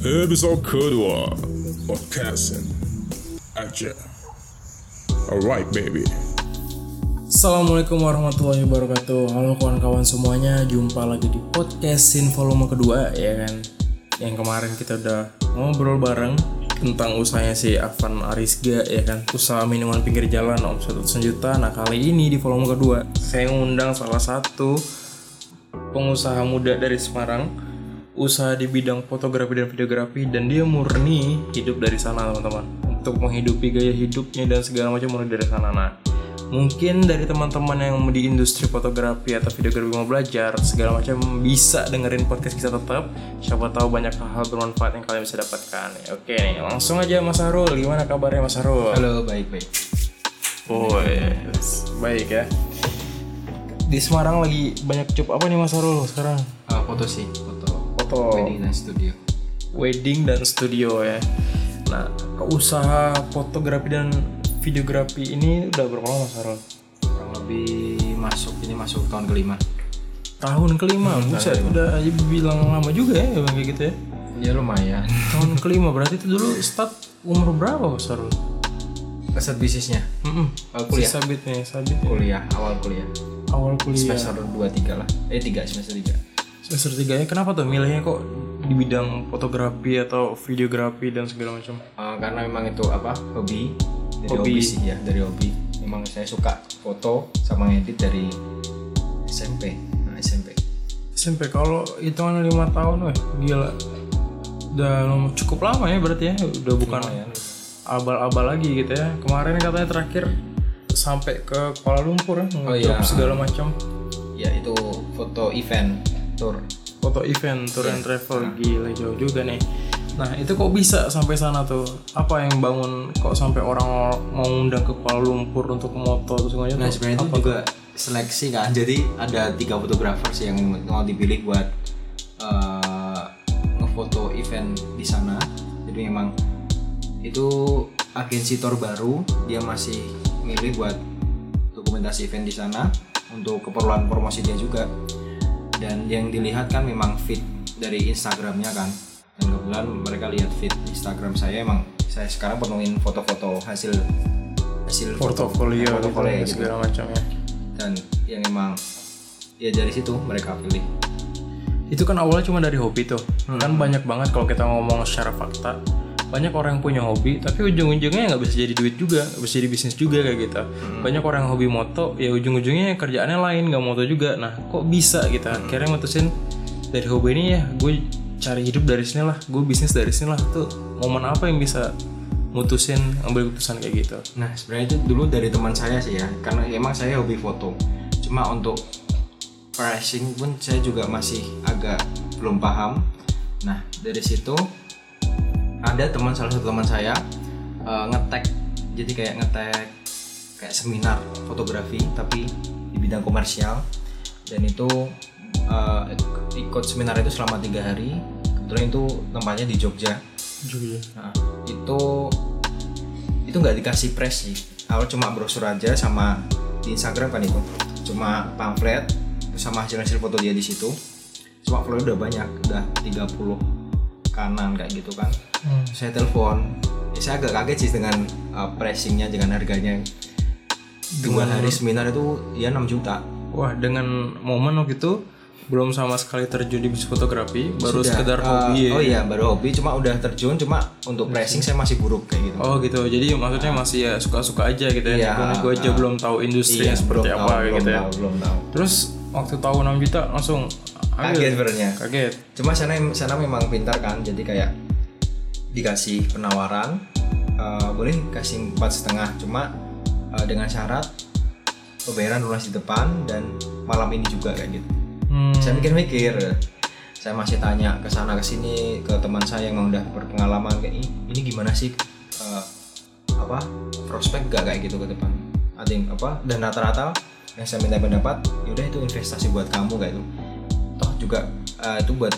episode kedua podcastin aja. Alright baby. Assalamualaikum warahmatullahi wabarakatuh. Halo kawan-kawan semuanya. Jumpa lagi di podcastin volume kedua ya kan? Yang kemarin kita udah ngobrol bareng Tentang usahanya si Afan Arisga ya kan? Usaha minuman pinggir jalan omset ratusan juta Nah kali ini di volume kedua Saya ngundang salah satu Pengusaha muda dari Semarang Usaha di bidang fotografi dan videografi Dan dia murni hidup dari sana teman-teman. Untuk menghidupi gaya hidupnya dan segala macam murni dari sana. Nah mungkin dari teman-teman yang di industri fotografi atau videografi mau belajar segala macam bisa dengerin podcast kita tetap. Siapa tahu banyak hal-hal bermanfaat yang kalian bisa dapatkan. Oke nih langsung aja Mas Harul. Gimana kabarnya Mas Harul? Halo, baik-baik. oh yes. baik ya. Di Semarang lagi banyak job apa nih Mas Harul sekarang? Uh, foto sih, foto. Foto Wedding dan studio. wedding dan studio ya nah usaha fotografi dan videografi ini udah berapa lama Mas Harul Kurang lebih masuk ini masuk tahun kelima. tahun kelima buset udah aja bilang lama juga ya bang kayak gitu ya Ya lumayan. tahun kelima berarti itu dulu start umur berapa Mas Sarul? Keset bisnisnya. Mm Uh, kuliah. sabit nih sabit. Kuliah, awal kuliah. awal kuliah Semester 2 3 lah. Eh 3 semester 3. Semester tiga ya kenapa tuh milihnya kok di bidang fotografi atau videografi dan segala macam Uh, karena memang itu apa? Hobi. Dari Hobi. hobi. sih ya, dari hobi. Memang saya suka foto sama ngedit dari SMP. Nah, SMP. SMP kalau hitungan lima tahun weh gila udah cukup lama ya berarti ya udah bukan abal-abal lagi gitu ya kemarin katanya terakhir sampai ke Kuala Lumpur ya Oh, iya. segala macam Ya itu foto event tour. foto event tour and travel gila jauh juga nih nah itu kok bisa sampai sana tuh apa yang bangun kok sampai orang mau undang ke Kuala Lumpur untuk moto terus semuanya Nah tuh sebenarnya itu juga seleksi kan. Jadi ada tiga fotografer sih yang mau dipilih buat eh, ngefoto event di sana. Jadi memang itu agensi tour baru dia masih milih buat dokumentasi event di sana untuk keperluan promosi dia juga. Dan yang dilihat kan memang feed dari Instagramnya kan. Dan kebetulan mereka lihat feed Instagram saya emang saya sekarang penuhin foto-foto hasil hasil foto- portofolio gitu, portofolio dan gitu. segala macamnya dan yang emang ya dari situ mereka pilih. Itu kan awalnya cuma dari hobi tuh. Hmm. kan banyak banget kalau kita ngomong secara fakta banyak orang yang punya hobi tapi ujung-ujungnya nggak bisa jadi duit juga nggak bisa jadi bisnis juga kayak gitu. Hmm. banyak orang yang hobi moto ya ujung-ujungnya kerjaannya lain nggak moto juga. Nah kok bisa gitu? Hmm. akhirnya mutusin dari hobi ini ya gue cari hidup dari sini lah gue bisnis dari sini lah. Tuh momen apa yang bisa mutusin ambil keputusan kayak gitu? Nah sebenarnya itu dulu dari teman saya sih ya karena emang saya hobi foto. Cuma untuk pricing pun saya juga masih agak belum paham. Nah dari situ ada teman salah satu teman saya eh, ngetek jadi kayak ngetek kayak seminar fotografi tapi di bidang komersial dan itu eh, ikut seminar itu selama tiga hari kebetulan itu tempatnya di Jogja juga Nah, itu itu nggak dikasih press sih. Awal cuma brosur aja sama di Instagram kan itu. Cuma pamflet sama hasil-hasil foto dia di situ. Cuma follower udah banyak, udah 30 kanan kayak gitu kan. Hmm. Saya telepon. Ya, saya agak kaget sih dengan uh, pricingnya dengan harganya. Dua hari seminar itu ya 6 juta. wah dengan momen waktu itu belum sama sekali terjun di bisnis fotografi baru Sudah, sekedar uh, hobi ya Oh iya, baru hobi cuma udah terjun cuma untuk pricing saya masih buruk kayak gitu. Oh gitu, jadi maksudnya masih ya suka-suka aja gitu ya. Iya, gue aja ah. belum tahu industrinya Iya, seperti belum apa tahu, gitu belum ya. tahu, belum tahu. Terus waktu tahu 6 juta langsung. Kaget sebenarnya. Kaget. cuma sana sana memang pintar kan jadi kayak dikasih penawaran eh, boleh kasih empat setengah. Cuma eh, dengan syarat pembayaran lunas di depan dan malam ini juga kayak gitu. Hmm, saya mikir-mikir saya masih tanya ke sana ke sini ke teman saya yang udah berpengalaman kayak ini, ini gimana sih eh, apa prospek gak kayak gitu ke depan. Ada yang apa dan rata-rata yang saya minta pendapat yaudah itu investasi buat kamu kayak itu juga eh, itu buat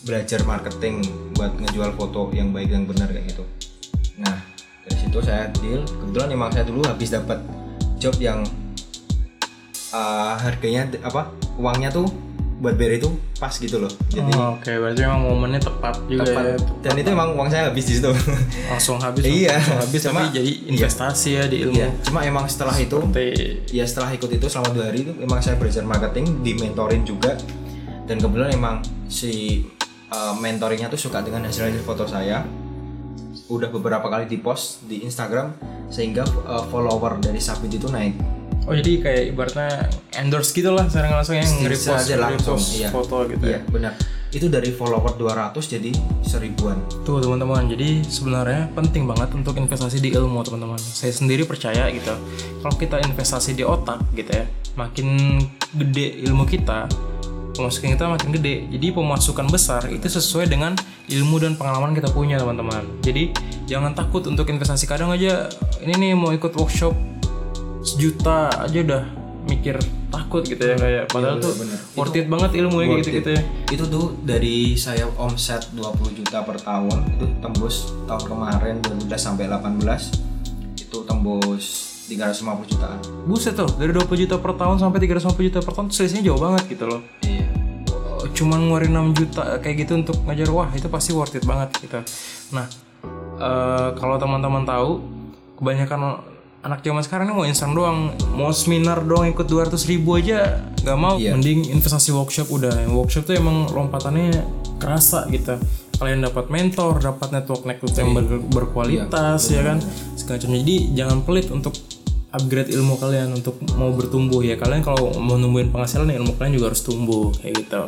belajar marketing buat ngejual foto yang baik yang benar kayak gitu nah dari situ saya deal kebetulan emang saya dulu habis dapat job yang uh, harganya apa uangnya tuh buat bayar itu pas gitu loh jadi Oh, Oke, berarti memang momennya tepat juga tepat. ya. dan itu emang uang saya habis di situ Langsung habis. Iya. Langsung habis tapi Cuma- jadi investasi ya di ilmu. Iya, cuma emang setelah itu Seperti ya setelah ikut itu selama dua hari itu emang saya belajar marketing dimentorin juga dan kebetulan emang si uh, mentoringnya tuh suka dengan hasil hasil foto saya udah beberapa kali di post di Instagram sehingga uh, follower dari Sabit itu naik Oh jadi kayak ibaratnya endorse gitu lah secara nggak langsung yang nge-repost, aja langsung iya. foto gitu iya ya. benar itu dari follower 200 jadi seribuan Tuh teman-teman, jadi sebenarnya penting banget untuk investasi di ilmu teman-teman. Saya sendiri percaya gitu, kalau kita investasi di otak gitu ya, makin gede ilmu kita, pemasukan kita makin gede. Jadi pemasukan besar itu sesuai dengan ilmu dan pengalaman kita punya teman-teman. Jadi jangan takut untuk investasi. Kadang aja ini nih mau ikut workshop sejuta aja udah mikir takut gitu ya kayak padahal tuh worth it banget ilmunya gitu gitu ya. itu tuh dari saya omset 20 juta per tahun itu tembus tahun kemarin 2012 sampai 18 itu tembus 350 jutaan Buset tuh, dari 20 juta per tahun sampai 350 juta per tahun selisihnya jauh banget gitu loh. iya Cuman ngeluarin 6 juta kayak gitu untuk ngajar wah itu pasti worth it banget gitu. Nah, eh, kalau teman-teman tahu kebanyakan anak zaman sekarang ini mau instan doang, mau seminar doang ikut 200 ribu aja nggak mau. Iya. Mending investasi workshop udah. Workshop tuh emang lompatannya kerasa gitu. Kalian dapat mentor, dapat network network yang ber- berkualitas ya kan, segala macam. Jadi jangan pelit untuk upgrade ilmu kalian untuk mau bertumbuh ya. Kalian kalau mau numbuhin penghasilan ya ilmu kalian juga harus tumbuh kayak gitu.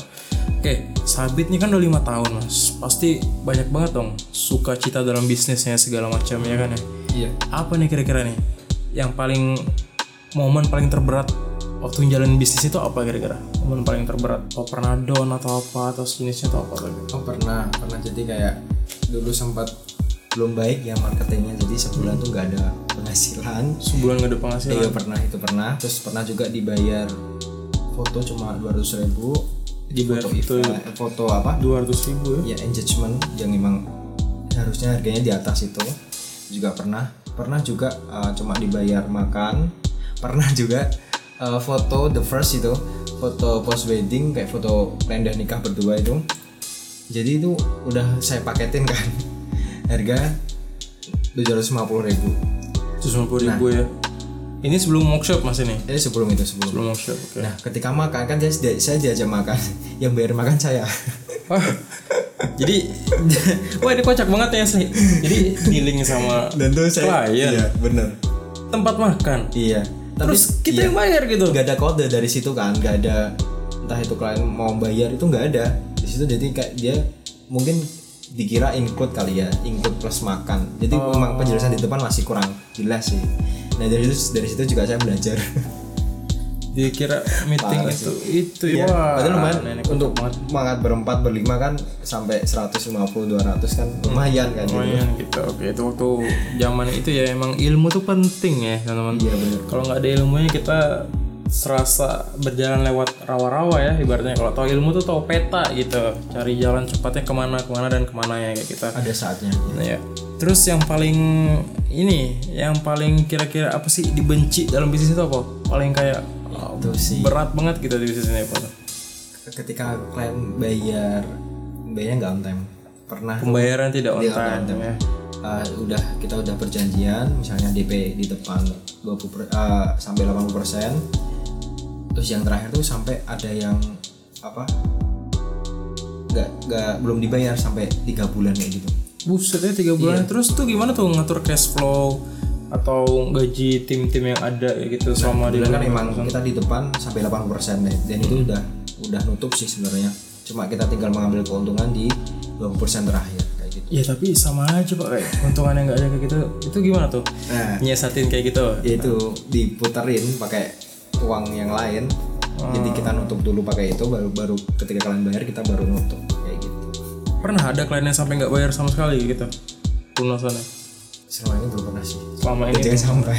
Oke sabit ini kan udah lima tahun mas. Pasti banyak banget dong suka cita dalam bisnisnya segala macam ya kan ya? Iya. Apa nih kira-kira nih? Yang paling momen paling terberat waktu jalanin bisnis itu apa kira-kira? Momen paling terberat. Oh pernah down atau apa atau jenisnya atau apa lagi? Oh pernah pernah. Jadi kayak dulu sempat belum baik ya marketingnya. Jadi sebulan tuh nggak ada penghasilan. Sebulan gak ada penghasilan. Iya pernah itu pernah. Terus pernah juga dibayar foto cuma 200 ribu. Dibayar foto, foto- event- foto apa? 200 ribu ya? Ya engagement yang memang harusnya harganya di atas itu. Juga pernah. Pernah juga uh, cuma dibayar makan. Pernah juga uh, foto the first itu. Foto post wedding kayak foto tenda nikah berdua itu. Jadi itu udah saya paketin kan. Harga 750 ribu 150 ribu ya. Ini sebelum workshop mas ini? Ini sebelum itu sebelum. Sebelum workshop oke. Nah ketika makan kan saya, saya diajak makan. Yang bayar makan saya. Jadi wah ini kocak banget ya sih. Jadi dealing sama dan tuh saya klien. iya bener. Tempat makan. iya. Tapi- Terus kita iya. yang bayar gitu. nggak ada kode dari situ kan nggak ada entah itu klien mau bayar itu nggak ada. Di situ jadi kayak dia mungkin dikira include kali ya include plus makan jadi Oh. memang penjelasan di depan masih kurang jelas sih nah dari situ dari situ juga saya belajar Dikira meeting Parah itu sih. itu Iya, wah. padahal lumayan nenek untuk banget. mangat berempat berlima kan sampai 150 200 kan lumayan kan gitu. Lumayan gitu. Oke, itu waktu zaman itu ya emang ilmu tuh penting ya, teman-teman. iya Kalau nggak ada ilmunya kita serasa berjalan lewat rawa-rawa ya ibaratnya kalau tahu ilmu tuh tahu peta gitu cari jalan cepatnya ke mana ke mana dan ke mana ya kayak kita ada saatnya Nah, ya. Terus yang paling ini, yang paling kira-kira apa sih dibenci dalam bisnis itu apa? Paling kayak uh, itu sih berat banget gitu di bisnis ini apa? ketika klien bayar bayarnya nggak on time pernah Pembayaran tidak on time on time. ya. Uh, udah kita udah perjanjian misalnya DP di depan 20 per- uh, sampai 80 persen terus yang terakhir tuh sampai ada yang apa nggak nggak belum dibayar sampai tiga bulan kayak gitu Buset ya tiga bulan. Terus tuh gimana tuh ngatur cash flow atau gaji tim-tim yang ada ya gitu selama di Bulan kan emang kita di depan sampai 80 persen deh dan itu udah udah nutup sih sebenarnya cuma kita tinggal mengambil keuntungan di 20 persen terakhir kayak gitu Ya tapi sama aja pak kayak keuntungan yang nggak ada kayak gitu. Itu gimana tuh? nah Nyiasatin kayak gitu. itu diputerin pakai uang yang lain. Jadi kita nutup dulu pakai itu baru baru ketika kalian bayar kita baru nutup. Kayak gitu. Pernah ada klien yang sampai nggak bayar sama sekali gitu? Lunasannya. selama ini belum pernah sih. Selama ini? jangan sampai.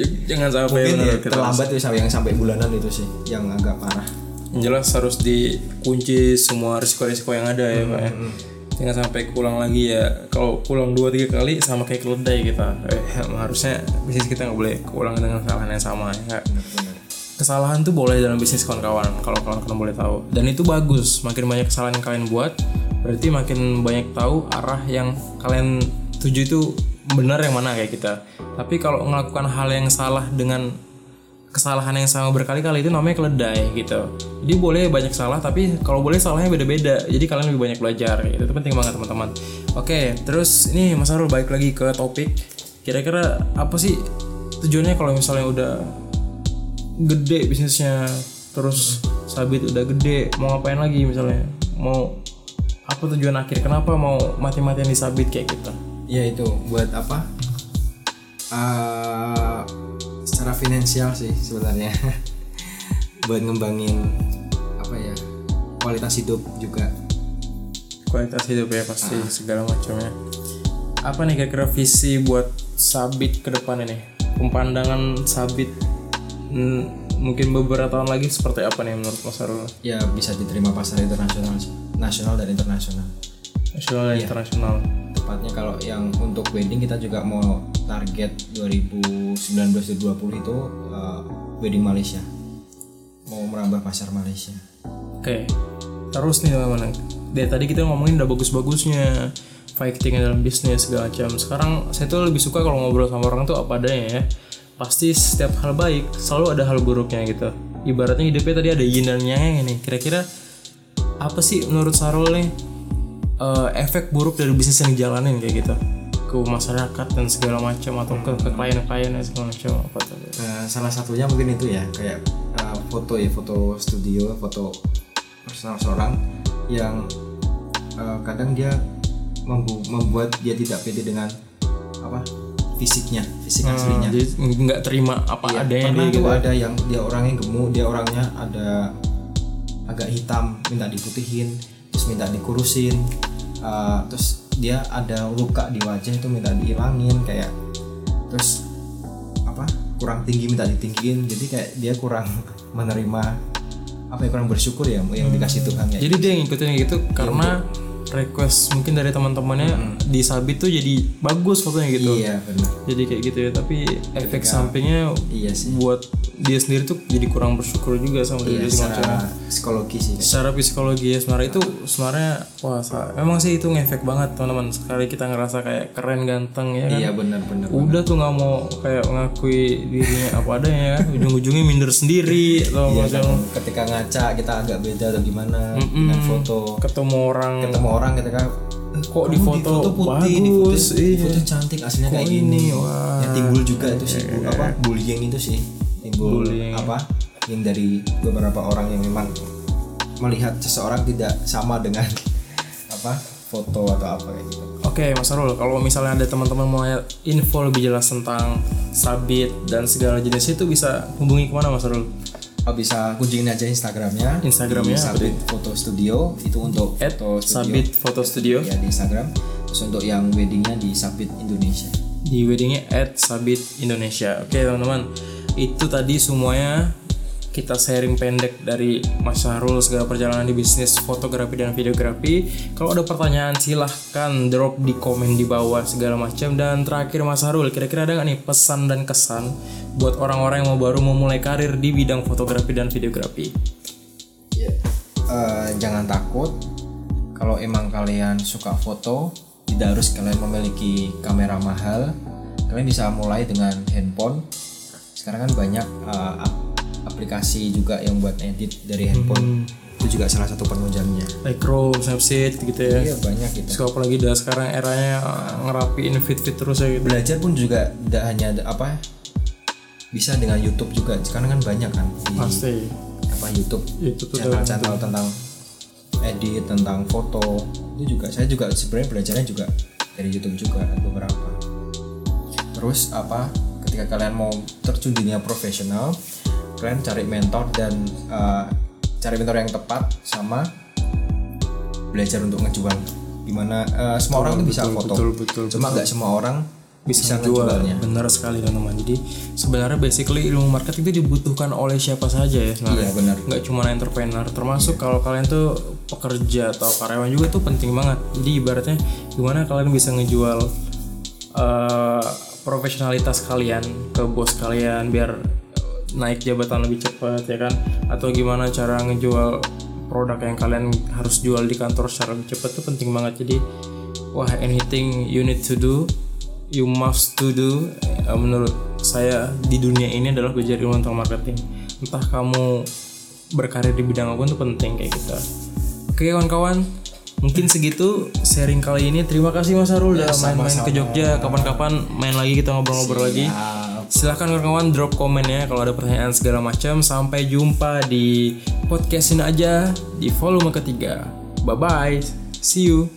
Jangan sampai mungkin bener, ya, terlambat sampai yang sampai bulanan itu sih yang agak parah. Yang jelas harus dikunci semua risiko-risiko yang ada ya pak ya. Jangan sampai kulang lagi ya. Kalau kulang dua tiga kali sama kayak keledai kita. Eh, harusnya bisnis kita nggak boleh keulang dengan kesalahan yang sama ya benar-benar kesalahan tuh boleh dalam bisnis kawan-kawan kalau kawan-kawan boleh tahu. Dan itu bagus makin banyak kesalahan yang kalian buat berarti makin banyak tahu arah yang kalian tuju itu benar yang mana kayak kita. Tapi kalau melakukan hal yang salah dengan kesalahan yang sama berkali-kali itu namanya keledai gitu. Jadi boleh banyak salah tapi kalau boleh salahnya beda-beda. Jadi kalian lebih banyak belajar gitu. Itu penting banget teman-teman. Oke terus ini Mas Arul balik lagi ke topik. Kira-kira apa sih tujuannya kalau misalnya udah gede bisnisnya. Terus sabit udah gede mau ngapain lagi misalnya? Mau apa tujuan akhir? Kenapa mau mati-matian di sabit kayak kita ya itu buat apa? Eh, secara finansial sih sebenarnya. Buat ngembangin apa ya? Kualitas hidup juga. Kualitas hidup ya pasti segala macamnya. Apa nih kira-kira visi buat sabit ke depan ini? Pemandangan sabit mungkin beberapa tahun lagi seperti apa nih menurut Mas ya bisa diterima pasar internasional nasional dan internasional. Nasional dan internasional. Tepatnya kalau yang untuk wedding kita juga mau target 2019-2020 itu uh, wedding Malaysia. Mau merambah pasar Malaysia. Oke, terus nih teman-teman. Dari tadi kita ngomongin udah bagus-bagusnya fighting dalam bisnis segala macam. Sekarang saya tuh lebih suka kalau ngobrol sama orang tuh apa adanya ya. Pasti setiap hal baik selalu ada hal buruknya gitu. Ibaratnya hidupnya tadi ada yin dan yang ini. Kira-kira apa sih menurut Sarul nih eh, efek buruk dari bisnis yang dijalanin kayak gitu ke masyarakat dan segala macam atau ke ke klien-klien dan segala macam apa tuh? Nah, salah satunya mungkin itu ya kayak uh, foto ya foto studio foto personal seorang yang uh, kadang dia membu- membuat dia tidak pede dengan apa fisiknya fisik aslinya. Jadi nggak terima apa Iya, adanya pernah dia tuh gitu. ada yang dia orangnya gemuk dia orangnya ada agak hitam minta diputihin terus minta dikurusin. Uh, terus dia ada luka di wajah itu minta dihilangin kayak terus apa kurang tinggi minta ditinggiin. Jadi kayak dia kurang menerima apa ya kurang bersyukur ya yang dikasih Tuhan ya Jadi dia ngikutin kayak gitu karena request mungkin dari teman-temannya di sabit tuh jadi bagus fotonya gitu. iya benar. Jadi kayak gitu ya, tapi efek sampingnya iya sih. buat dia sendiri tuh jadi kurang bersyukur juga sama iya, diri secara psikologi sih. Secara psikologi ya sebenarnya itu sebenarnya wah sa- memang sih itu ngefek banget teman-teman. Sekali kita ngerasa kayak keren ganteng ya kan. iya benar benar Udah tuh nggak mau kayak ngakui dirinya apa adanya ya kan. Ujung-ujungnya minder sendiri atau Iya, macam kan, ketika ngaca kita agak beda atau gimana? Dengan foto. Ketemu orang. Ketemu orang ketika kok di "Kamu foto, putih, di foto, bagus, di iya. foto cantik aslinya kayak gini. wah. Ya timbul juga itu sih bu- apa bullying itu sih timbul apa yang dari beberapa orang yang memang melihat seseorang tidak sama dengan apa foto atau apa kayak gitu. Oke Mas Arul, kalau misalnya ada teman-teman mau info lebih jelas tentang sabit dan segala jenis itu bisa hubungi ke mana Mas Arul? Oh, bisa kunjungin aja Instagramnya. Instagramnya di Sabit Foto Studio itu untuk At foto studio. Sabit Foto Studio Ya di Instagram. Terus untuk yang weddingnya di Sabit Indonesia. di weddingnya at Sabit Indonesia. Oke teman-teman, itu tadi semuanya kita sharing pendek dari Mas Syahrul segala perjalanan di bisnis fotografi dan videografi. Kalau ada pertanyaan silahkan drop di komen di bawah segala macam. Dan terakhir Mas Syahrul, kira-kira ada nggak nih pesan dan kesan buat orang-orang yang mau baru memulai karir di bidang fotografi dan videografi? Eh, jangan takut kalau emang kalian suka foto tidak harus kalian memiliki kamera mahal kalian bisa mulai dengan handphone sekarang kan banyak ap- aplikasi juga yang buat edit dari handphone. Itu juga salah satu penunjangnya. Lightroom, Snapseed gitu ya. iya banyak gitu So, apalagi udah sekarang eranya uh, ngerapiin fit-fit terus ya gitu. belajar pun juga tidak hanya ada apa bisa dengan YouTube juga. Sekarang kan banyak kan di Pasti. apa YouTube. Itu tuh udah channel-channel tentang edit tentang foto. Itu juga saya juga sebenarnya belajarnya juga dari YouTube juga beberapa. Terus apa ketika kalian mau terjun dunia profesional kalian cari mentor dan uh, cari mentor yang tepat sama belajar untuk ngejual. Gimana uh, semua orang tuh bisa foto. betul, betul, cuma nggak semua orang bisa, bisa, jual ngejualnya benar sekali teman-teman jadi sebenarnya basically ilmu marketing itu dibutuhkan oleh siapa saja ya sebenarnya. Iya, benar. nggak cuma entrepreneur. Termasuk kalau kalian tuh pekerja atau karyawan juga tuh penting banget. Jadi ibaratnya gimana kalian bisa ngejual eh, profesionalitas kalian ke bos kalian biar naik jabatan lebih cepat ya kan? Atau gimana cara ngejual produk yang kalian harus jual di kantor secara lebih cepat itu penting banget. Jadi wah anything you need to do you must to do eh, menurut saya di dunia ini adalah belajar ilmu tentang marketing. Entah kamu berkarir di bidang apa pun itu penting kayak gitu. Oke kawan-kawan mungkin segitu sharing kali ini. Terima kasih Mas Harul udah main-main ke Jogja. Kapan-kapan main lagi kita ngobrol-ngobrol lagi silahkan kawan-kawan drop komen ya kalau ada pertanyaan segala macam. Sampai jumpa di podcast ini aja di volume ketiga. Bye bye see you